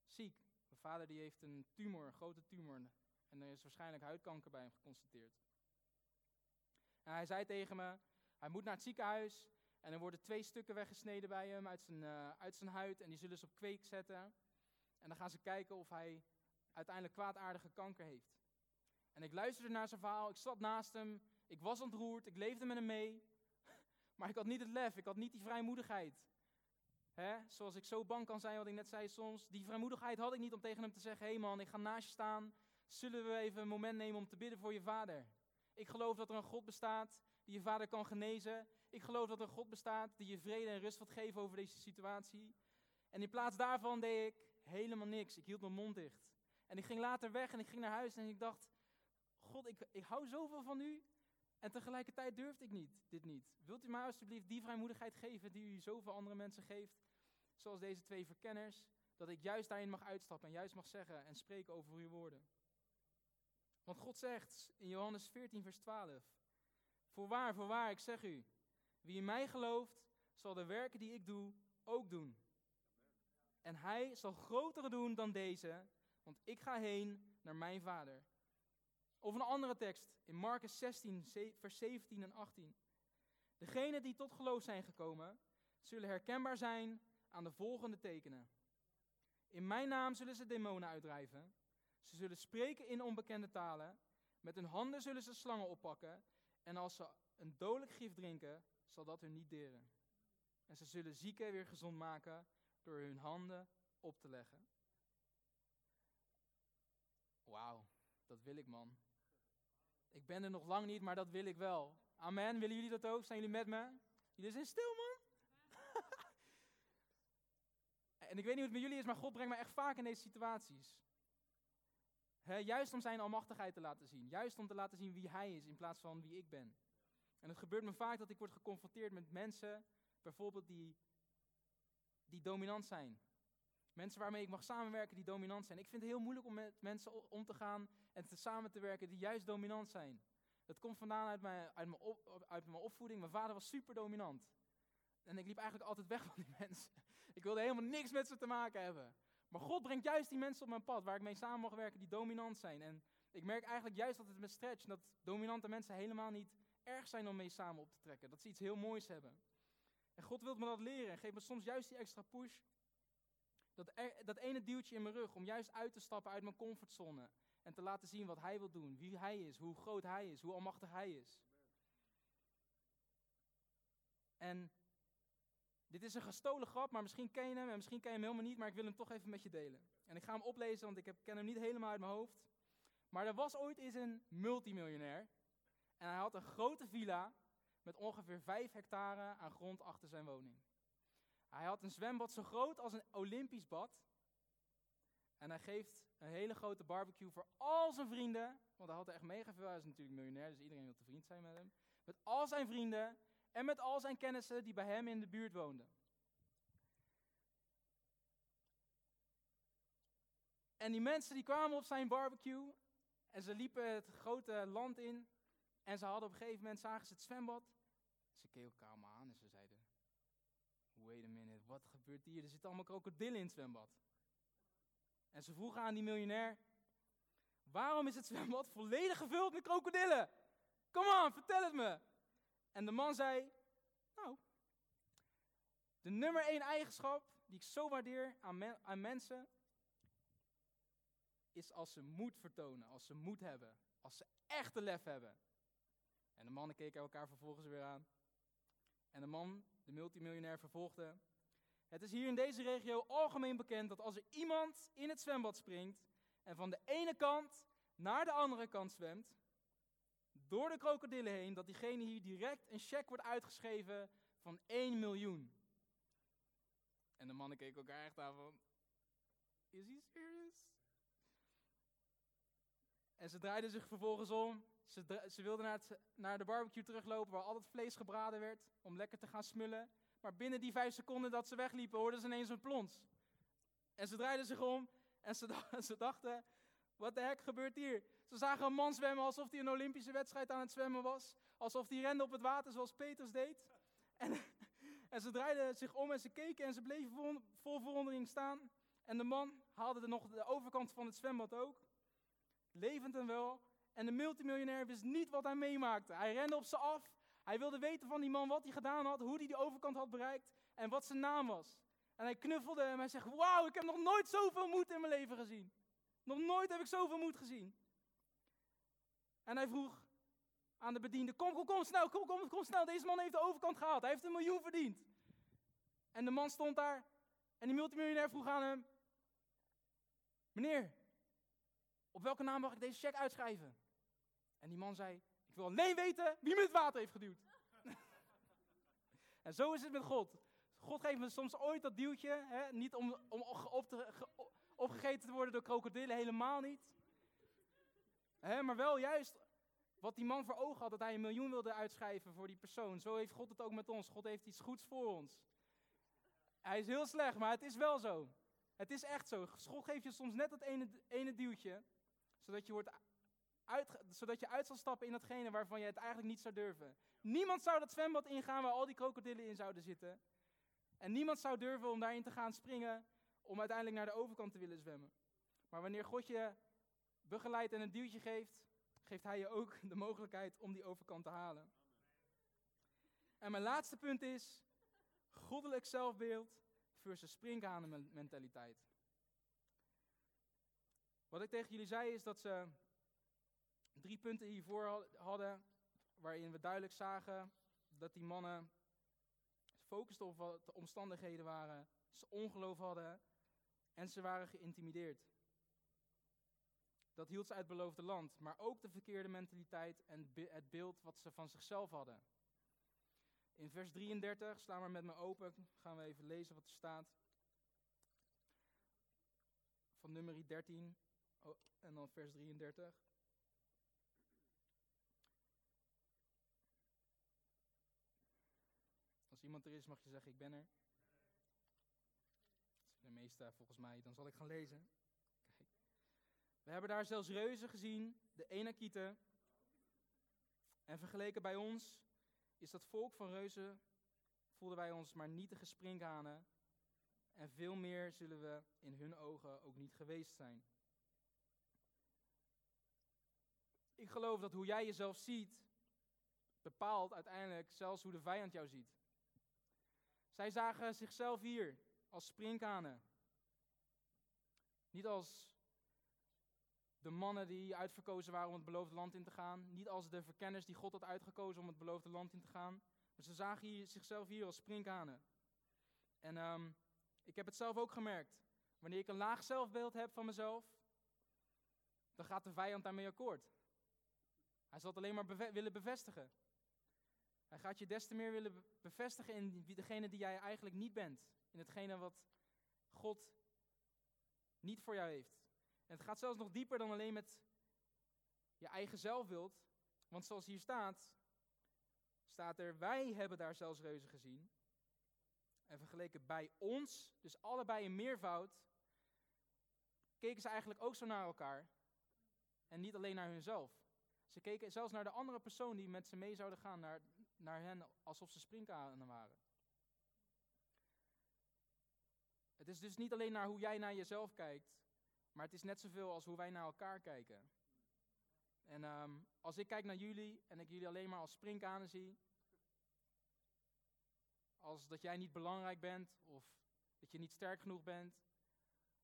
ziek. Mijn vader die heeft een tumor, een grote tumor. En er is waarschijnlijk huidkanker bij hem geconstateerd. En hij zei tegen me, hij moet naar het ziekenhuis en er worden twee stukken weggesneden bij hem uit zijn, uh, uit zijn huid en die zullen ze op kweek zetten. En dan gaan ze kijken of hij uiteindelijk kwaadaardige kanker heeft. En ik luisterde naar zijn verhaal, ik zat naast hem, ik was ontroerd, ik leefde met hem mee. Maar ik had niet het lef, ik had niet die vrijmoedigheid. Hè? Zoals ik zo bang kan zijn, wat ik net zei soms. Die vrijmoedigheid had ik niet om tegen hem te zeggen: hé hey man, ik ga naast je staan. Zullen we even een moment nemen om te bidden voor je vader? Ik geloof dat er een God bestaat die je vader kan genezen. Ik geloof dat er een God bestaat die je vrede en rust wilt geven over deze situatie. En in plaats daarvan deed ik helemaal niks. Ik hield mijn mond dicht. En ik ging later weg en ik ging naar huis en ik dacht: God, ik, ik hou zoveel van u. En tegelijkertijd durfde ik niet, dit niet. Wilt u mij alsjeblieft die vrijmoedigheid geven die u zoveel andere mensen geeft, zoals deze twee verkenners, dat ik juist daarin mag uitstappen en juist mag zeggen en spreken over uw woorden. Want God zegt in Johannes 14, vers 12, Voorwaar, voorwaar, ik zeg u, wie in mij gelooft, zal de werken die ik doe ook doen. En hij zal grotere doen dan deze, want ik ga heen naar mijn vader. Of een andere tekst in Marcus 16, vers 17 en 18. Degenen die tot geloof zijn gekomen, zullen herkenbaar zijn aan de volgende tekenen. In mijn naam zullen ze demonen uitdrijven. Ze zullen spreken in onbekende talen. Met hun handen zullen ze slangen oppakken. En als ze een dodelijk gif drinken, zal dat hun niet deren. En ze zullen zieken weer gezond maken door hun handen op te leggen. Wauw, dat wil ik man. Ik ben er nog lang niet, maar dat wil ik wel. Amen. Willen jullie dat ook? Zijn jullie met me? Jullie zijn stil, man. en ik weet niet hoe het met jullie is, maar God brengt me echt vaak in deze situaties. juist om zijn almachtigheid te laten zien. Juist om te laten zien wie hij is in plaats van wie ik ben. En het gebeurt me vaak dat ik word geconfronteerd met mensen, bijvoorbeeld die, die dominant zijn. Mensen waarmee ik mag samenwerken die dominant zijn. Ik vind het heel moeilijk om met mensen om te gaan en te samen te werken die juist dominant zijn. Dat komt vandaan uit mijn, uit mijn, op, uit mijn opvoeding. Mijn vader was super dominant. En ik liep eigenlijk altijd weg van die mensen. Ik wilde helemaal niks met ze te maken hebben. Maar God brengt juist die mensen op mijn pad waar ik mee samen mag werken die dominant zijn. En ik merk eigenlijk juist dat het met stretch, dat dominante mensen helemaal niet erg zijn om mee samen op te trekken. Dat ze iets heel moois hebben. En God wil me dat leren en geeft me soms juist die extra push. Dat, dat ene duwtje in mijn rug om juist uit te stappen uit mijn comfortzone. En te laten zien wat hij wil doen, wie hij is, hoe groot hij is, hoe almachtig hij is. En dit is een gestolen grap, maar misschien ken je hem en misschien ken je hem helemaal niet, maar ik wil hem toch even met je delen. En ik ga hem oplezen, want ik heb, ken hem niet helemaal uit mijn hoofd. Maar er was ooit eens een multimiljonair. En hij had een grote villa met ongeveer 5 hectare aan grond achter zijn woning. Hij had een zwembad zo groot als een Olympisch bad. En hij geeft een hele grote barbecue voor al zijn vrienden. Want hij had er echt mega veel. Hij is natuurlijk miljonair, dus iedereen wil te vriend zijn met hem. Met al zijn vrienden en met al zijn kennissen die bij hem in de buurt woonden. En die mensen die kwamen op zijn barbecue en ze liepen het grote land in. En ze hadden op een gegeven moment, zagen ze het zwembad. Ze keken elkaar allemaal aan en ze zeiden, wait a minute, wat gebeurt hier? Er zitten allemaal krokodillen in het zwembad. En ze vroegen aan die miljonair, waarom is het zwembad volledig gevuld met krokodillen? Kom aan, vertel het me. En de man zei, nou, de nummer één eigenschap die ik zo waardeer aan, aan mensen, is als ze moed vertonen, als ze moed hebben, als ze echte lef hebben. En de mannen keken elkaar vervolgens weer aan. En de man, de multimiljonair, vervolgde. Het is hier in deze regio algemeen bekend dat als er iemand in het zwembad springt en van de ene kant naar de andere kant zwemt, door de krokodillen heen, dat diegene hier direct een cheque wordt uitgeschreven van 1 miljoen. En de mannen keken elkaar echt aan van, is he serious? En ze draaiden zich vervolgens om ze, ze wilden naar, naar de barbecue teruglopen waar al het vlees gebraden werd, om lekker te gaan smullen. Maar binnen die vijf seconden dat ze wegliepen, hoorden ze ineens een plons. En ze draaiden zich om en ze, ze dachten, wat de hek gebeurt hier? Ze zagen een man zwemmen alsof hij een Olympische wedstrijd aan het zwemmen was. Alsof hij rende op het water zoals Peters deed. En, en ze draaiden zich om en ze keken en ze bleven vol verwondering staan. En de man haalde er nog de overkant van het zwembad ook. Levend en wel. En de multimiljonair wist niet wat hij meemaakte. Hij rende op ze af. Hij wilde weten van die man wat hij gedaan had, hoe hij die overkant had bereikt en wat zijn naam was. En hij knuffelde en hij zegt, wauw, ik heb nog nooit zoveel moed in mijn leven gezien. Nog nooit heb ik zoveel moed gezien. En hij vroeg aan de bediende, kom, kom, kom snel, kom, kom, kom snel. Deze man heeft de overkant gehaald. Hij heeft een miljoen verdiend. En de man stond daar en die multimiljonair vroeg aan hem, meneer, op welke naam mag ik deze cheque uitschrijven? En die man zei, ik wil alleen weten wie me het water heeft geduwd. en zo is het met God. God geeft me soms ooit dat duwtje, hè, niet om, om op te, opgegeten te worden door krokodillen, helemaal niet. Hè, maar wel juist wat die man voor ogen had, dat hij een miljoen wilde uitschrijven voor die persoon. Zo heeft God het ook met ons. God heeft iets goeds voor ons. Hij is heel slecht, maar het is wel zo. Het is echt zo. God geeft je soms net dat ene, ene duwtje, zodat je wordt uit, zodat je uit zal stappen in datgene waarvan je het eigenlijk niet zou durven. Niemand zou dat zwembad ingaan waar al die krokodillen in zouden zitten. En niemand zou durven om daarin te gaan springen om uiteindelijk naar de overkant te willen zwemmen. Maar wanneer God je begeleidt en een duwtje geeft, geeft hij je ook de mogelijkheid om die overkant te halen. En mijn laatste punt is goddelijk zelfbeeld versus mentaliteit. Wat ik tegen jullie zei is dat ze drie punten hiervoor hadden waarin we duidelijk zagen dat die mannen focusten op wat de omstandigheden waren, ze ongeloof hadden en ze waren geïntimideerd. Dat hield ze uit het beloofde land, maar ook de verkeerde mentaliteit en het beeld wat ze van zichzelf hadden. In vers 33, sla maar met me open, gaan we even lezen wat er staat. Van nummer 13 en dan vers 33. Iemand er is, mag je zeggen: Ik ben er. De meeste volgens mij, dan zal ik gaan lezen. Kijk. We hebben daar zelfs reuzen gezien, de Enakieten. En vergeleken bij ons is dat volk van reuzen, voelden wij ons maar niet de sprinkhanen. En veel meer zullen we in hun ogen ook niet geweest zijn. Ik geloof dat hoe jij jezelf ziet, bepaalt uiteindelijk zelfs hoe de vijand jou ziet. Zij zagen zichzelf hier als sprinkhanen. Niet als de mannen die uitverkozen waren om het beloofde land in te gaan. Niet als de verkenners die God had uitgekozen om het beloofde land in te gaan. Maar ze zagen hier, zichzelf hier als sprinkhanen. En um, ik heb het zelf ook gemerkt. Wanneer ik een laag zelfbeeld heb van mezelf, dan gaat de vijand daarmee akkoord. Hij zal het alleen maar willen bevestigen. Hij gaat je des te meer willen bevestigen in degene die jij eigenlijk niet bent. In hetgene wat God niet voor jou heeft. En het gaat zelfs nog dieper dan alleen met je eigen zelfbeeld. Want zoals hier staat, staat er, wij hebben daar zelfs reuzen gezien. En vergeleken bij ons, dus allebei in meervoud, keken ze eigenlijk ook zo naar elkaar. En niet alleen naar hunzelf. Ze keken zelfs naar de andere persoon die met ze mee zouden gaan, naar, naar hen alsof ze springkanen waren. Het is dus niet alleen naar hoe jij naar jezelf kijkt, maar het is net zoveel als hoe wij naar elkaar kijken. En um, als ik kijk naar jullie en ik jullie alleen maar als springkanen zie, als dat jij niet belangrijk bent of dat je niet sterk genoeg bent,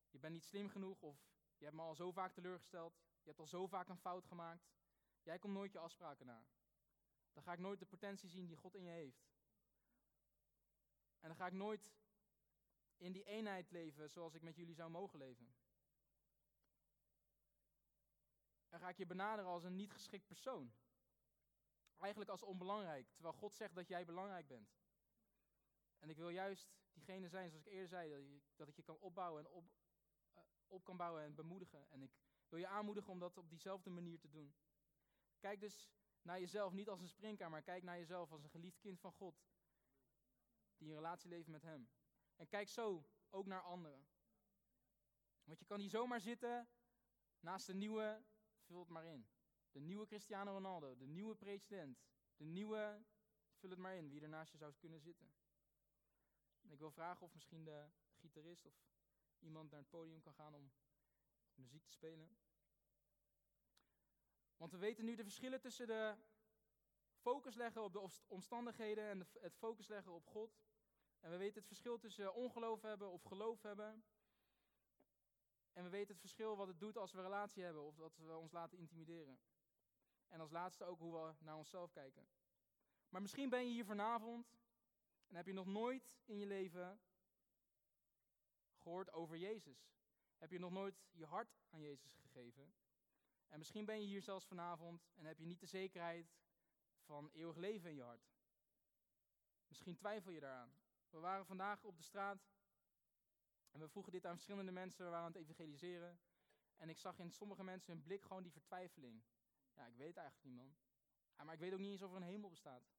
je bent niet slim genoeg of je hebt me al zo vaak teleurgesteld, je hebt al zo vaak een fout gemaakt, jij komt nooit je afspraken na. Dan ga ik nooit de potentie zien die God in je heeft. En dan ga ik nooit in die eenheid leven zoals ik met jullie zou mogen leven. En ga ik je benaderen als een niet geschikt persoon. Eigenlijk als onbelangrijk, terwijl God zegt dat jij belangrijk bent. En ik wil juist diegene zijn, zoals ik eerder zei, dat, ik je kan opbouwen en op, uh, op kan bouwen en bemoedigen. En ik wil je aanmoedigen om dat op diezelfde manier te doen. Kijk dus naar jezelf niet als een springkamer, maar kijk naar jezelf als een geliefd kind van God. Die een relatie leeft met Hem. En kijk zo ook naar anderen. Want je kan hier zomaar zitten naast de nieuwe, vul het maar in. De nieuwe Cristiano Ronaldo, de nieuwe president, de nieuwe, vul het maar in, wie er naast je zou kunnen zitten. ik wil vragen of misschien de gitarist of iemand naar het podium kan gaan om muziek te spelen. Want we weten nu de verschillen tussen de focus leggen op de omstandigheden en het focus leggen op God. En we weten het verschil tussen ongeloof hebben of geloof hebben. En we weten het verschil wat het doet als we een relatie hebben of dat we ons laten intimideren. En als laatste ook hoe we naar onszelf kijken. Maar misschien ben je hier vanavond en heb je nog nooit in je leven gehoord over Jezus. Heb je nog nooit je hart aan Jezus gegeven. En misschien ben je hier zelfs vanavond en heb je niet de zekerheid van eeuwig leven in je hart. Misschien twijfel je daaraan. We waren vandaag op de straat en we vroegen dit aan verschillende mensen. We waren aan het evangeliseren. En ik zag in sommige mensen hun blik gewoon die vertwijfeling. Ja, ik weet eigenlijk niet, man. Ja, maar ik weet ook niet eens of er een hemel bestaat.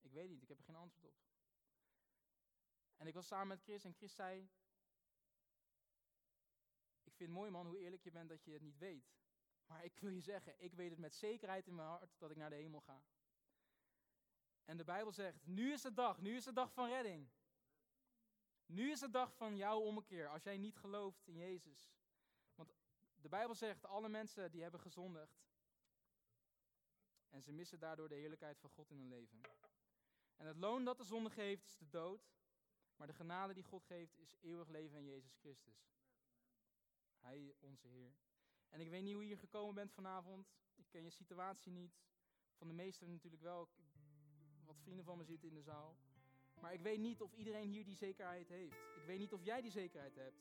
Ik weet niet, ik heb er geen antwoord op. En ik was samen met Chris en Chris zei... Ik vind het mooi, man, hoe eerlijk je bent dat je het niet weet. Maar ik wil je zeggen, ik weet het met zekerheid in mijn hart dat ik naar de hemel ga. En de Bijbel zegt, nu is de dag, nu is de dag van redding. Nu is de dag van jouw ommekeer, als jij niet gelooft in Jezus. Want de Bijbel zegt, alle mensen die hebben gezondigd. En ze missen daardoor de heerlijkheid van God in hun leven. En het loon dat de zonde geeft is de dood. Maar de genade die God geeft is eeuwig leven in Jezus Christus. Hij, onze Heer. En ik weet niet hoe je hier gekomen bent vanavond. Ik ken je situatie niet. Van de meesten natuurlijk wel. Wat vrienden van me zitten in de zaal. Maar ik weet niet of iedereen hier die zekerheid heeft. Ik weet niet of jij die zekerheid hebt.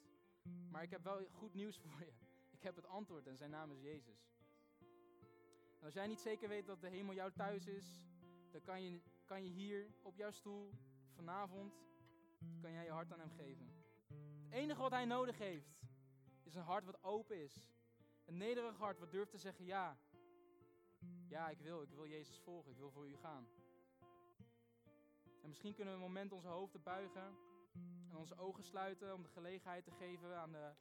Maar ik heb wel goed nieuws voor je. Ik heb het antwoord en zijn naam is Jezus. Als jij niet zeker weet dat de hemel jouw thuis is, dan kan je, kan je hier op jouw stoel vanavond, kan jij je hart aan hem geven. Het enige wat hij nodig heeft, is een hart wat open is. Een nederig hart wat durft te zeggen ja. Ja, ik wil, ik wil Jezus volgen, ik wil voor u gaan. En misschien kunnen we een moment onze hoofden buigen en onze ogen sluiten om de gelegenheid te geven aan de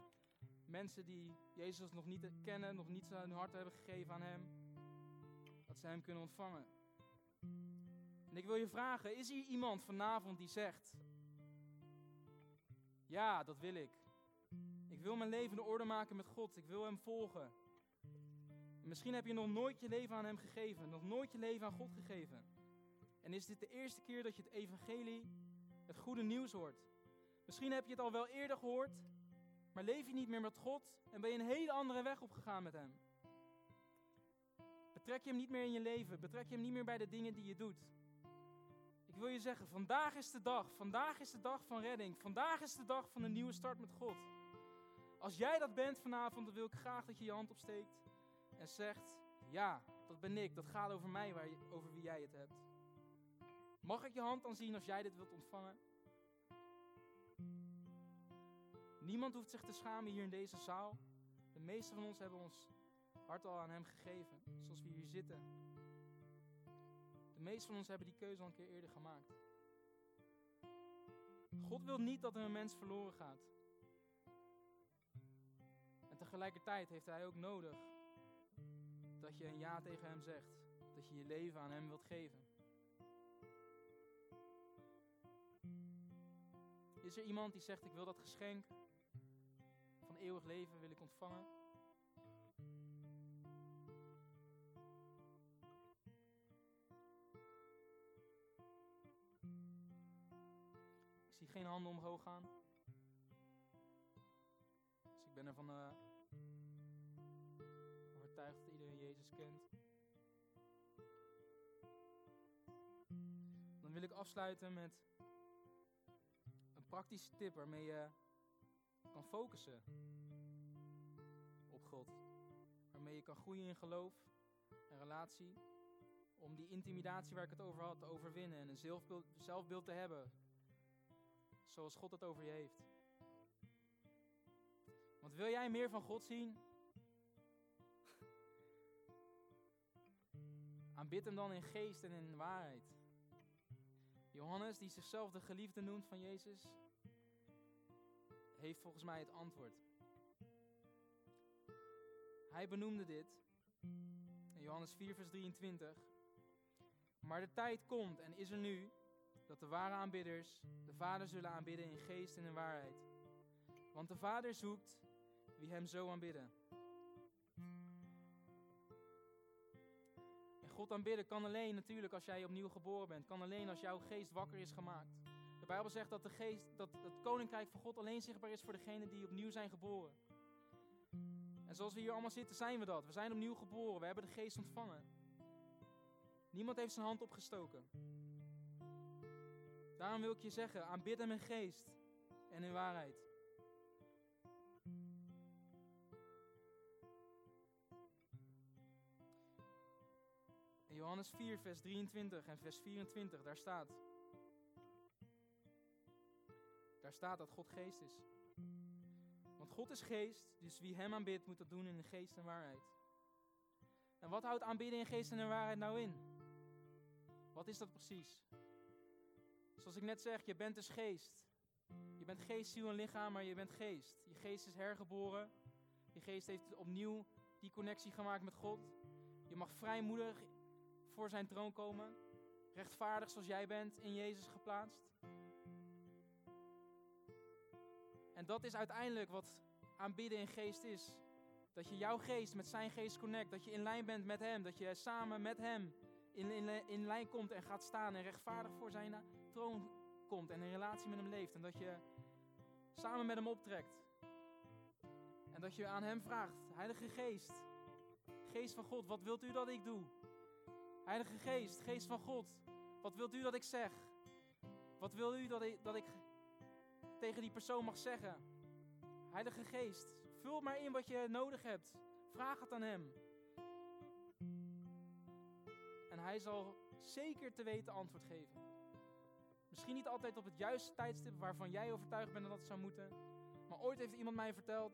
mensen die Jezus nog niet kennen, nog niet hun hart hebben gegeven aan Hem, dat ze Hem kunnen ontvangen. En ik wil je vragen, is hier iemand vanavond die zegt, ja, dat wil ik. Ik wil mijn leven in orde maken met God, ik wil Hem volgen. misschien heb je nog nooit je leven aan Hem gegeven, nog nooit je leven aan God gegeven. En is dit de eerste keer dat je het evangelie, het goede nieuws hoort? Misschien heb je het al wel eerder gehoord, maar leef je niet meer met God en ben je een hele andere weg opgegaan met Hem. Betrek je Hem niet meer in je leven, betrek je Hem niet meer bij de dingen die je doet. Ik wil je zeggen, vandaag is de dag, vandaag is de dag van redding, vandaag is de dag van een nieuwe start met God. Als jij dat bent vanavond, dan wil ik graag dat je je hand opsteekt en zegt, ja, dat ben ik, dat gaat over mij, waar over wie jij het hebt. Mag ik je hand dan zien als jij dit wilt ontvangen? Niemand hoeft zich te schamen hier in deze zaal. De meeste van ons hebben ons hart al aan Hem gegeven, zoals we hier zitten. De meeste van ons hebben die keuze al een keer eerder gemaakt. God wil niet dat er een mens verloren gaat. Tegelijkertijd heeft Hij ook nodig dat je een ja tegen Hem zegt. Dat je je leven aan Hem wilt geven. Is er iemand die zegt, ik wil dat geschenk van eeuwig leven wil ik ontvangen? Ik zie geen handen omhoog gaan. Dus ik ben ervan uh, kent. Dan wil ik afsluiten met praktische tip waarmee je kan focussen op God. Waarmee je kan groeien in geloof en relatie. Om die intimidatie waar ik het over had te overwinnen en een zelfbeeld, zelfbeeld te hebben. Zoals God het over je heeft. Want wil jij meer van God zien? Aanbid hem dan in geest en in waarheid. Johannes, die zichzelf de geliefde noemt van Jezus, heeft volgens mij het antwoord. Hij benoemde dit in Johannes 4, vers 23. Maar de tijd komt en is er nu dat de ware aanbidders de Vader zullen aanbidden in geest en in waarheid. Want de Vader zoekt wie hem zo aanbidden. God aanbidden kan alleen natuurlijk als jij opnieuw geboren bent. Kan alleen als jouw geest wakker is gemaakt. De Bijbel zegt dat, de geest, dat het koninkrijk van God alleen zichtbaar is voor degenen die opnieuw zijn geboren. En zoals we hier allemaal zitten, zijn we dat. We zijn opnieuw geboren. We hebben de geest ontvangen. Niemand heeft zijn hand opgestoken. Daarom wil ik je zeggen, aanbid hem in geest en in waarheid. Johannes 4, vers 23 en vers 24, daar staat. Daar staat dat God geest is. Want God is geest, dus wie hem aanbidt moet dat doen in geest en waarheid. En wat houdt aanbidden in geest en in waarheid nou in? Wat is dat precies? Zoals ik net zeg, je bent dus geest. Je bent geest, ziel en lichaam, maar je bent geest. Je geest is hergeboren. Je geest heeft opnieuw die connectie gemaakt met God. Je mag vrijmoedig voor zijn troon komen. Rechtvaardig zoals jij bent, in Jezus geplaatst. En dat is uiteindelijk wat aanbidden in geest is. Dat je jouw geest met zijn geest connect. Dat je in lijn bent met hem. Dat je samen met hem in, in, in lijn komt en gaat staan. En rechtvaardig voor zijn troon komt. En in relatie met hem leeft. En dat je samen met hem optrekt. En dat je aan hem vraagt. Heilige Geest. Geest van God, wat wilt u dat ik doe? Heilige Geest, Geest van God, wat wilt u dat ik zeg? Wat wil u dat ik, dat ik tegen die persoon mag zeggen? Heilige Geest, vul maar in wat je nodig hebt. Vraag het aan Hem. En Hij zal zeker te weten antwoord geven. Misschien niet altijd op het juiste tijdstip waarvan jij overtuigd bent dat het zou moeten. Maar ooit heeft iemand mij verteld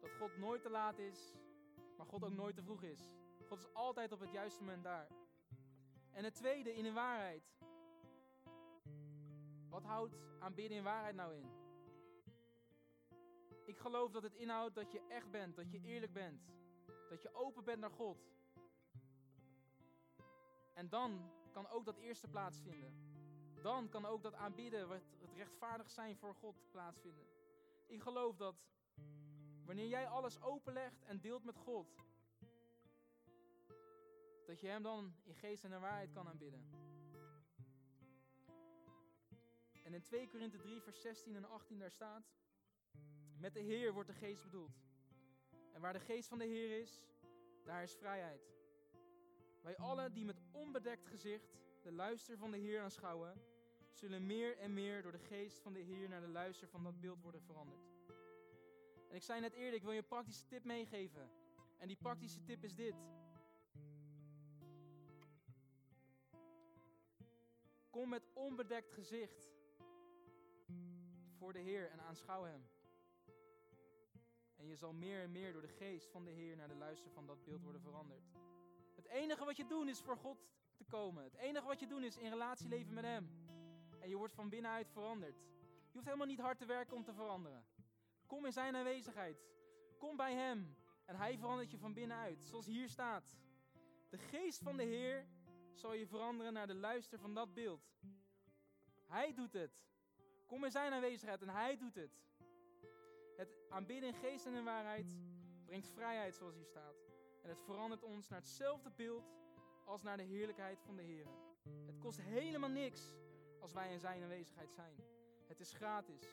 dat God nooit te laat is, maar God ook nooit te vroeg is. God is altijd op het juiste moment daar. En het tweede, in de waarheid. Wat houdt aanbidden in waarheid nou in? Ik geloof dat het inhoudt dat je echt bent, dat je eerlijk bent, dat je open bent naar God. En dan kan ook dat eerste plaatsvinden. Dan kan ook dat aanbidden, het rechtvaardig zijn voor God plaatsvinden. Ik geloof dat wanneer jij alles openlegt en deelt met God, dat je Hem dan in geest en in waarheid kan aanbidden. En in 2 Korinthe 3, vers 16 en 18 daar staat, met de Heer wordt de geest bedoeld. En waar de geest van de Heer is, daar is vrijheid. Wij allen die met onbedekt gezicht de luister van de Heer aanschouwen, zullen meer en meer door de geest van de Heer naar de luister van dat beeld worden veranderd. En ik zei net eerder, ik wil je een praktische tip meegeven. En die praktische tip is dit. Kom met onbedekt gezicht voor de Heer en aanschouw Hem. En je zal meer en meer door de geest van de Heer naar de luister van dat beeld worden veranderd. Het enige wat je doet is voor God te komen. Het enige wat je doet is in relatie leven met Hem. En je wordt van binnenuit veranderd. Je hoeft helemaal niet hard te werken om te veranderen. Kom in Zijn aanwezigheid. Kom bij Hem. En Hij verandert je van binnenuit, zoals hier staat. De geest van de Heer zal je veranderen naar de luister van dat beeld. Hij doet het. Kom in Zijn aanwezigheid en Hij doet het. Het aanbidden in geest en in waarheid brengt vrijheid, zoals hier staat. En het verandert ons naar hetzelfde beeld als naar de heerlijkheid van de Heer. Het kost helemaal niks als wij in Zijn aanwezigheid zijn. Het is gratis.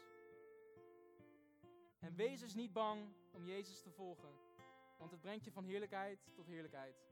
En wees dus niet bang om Jezus te volgen, want het brengt je van heerlijkheid tot heerlijkheid.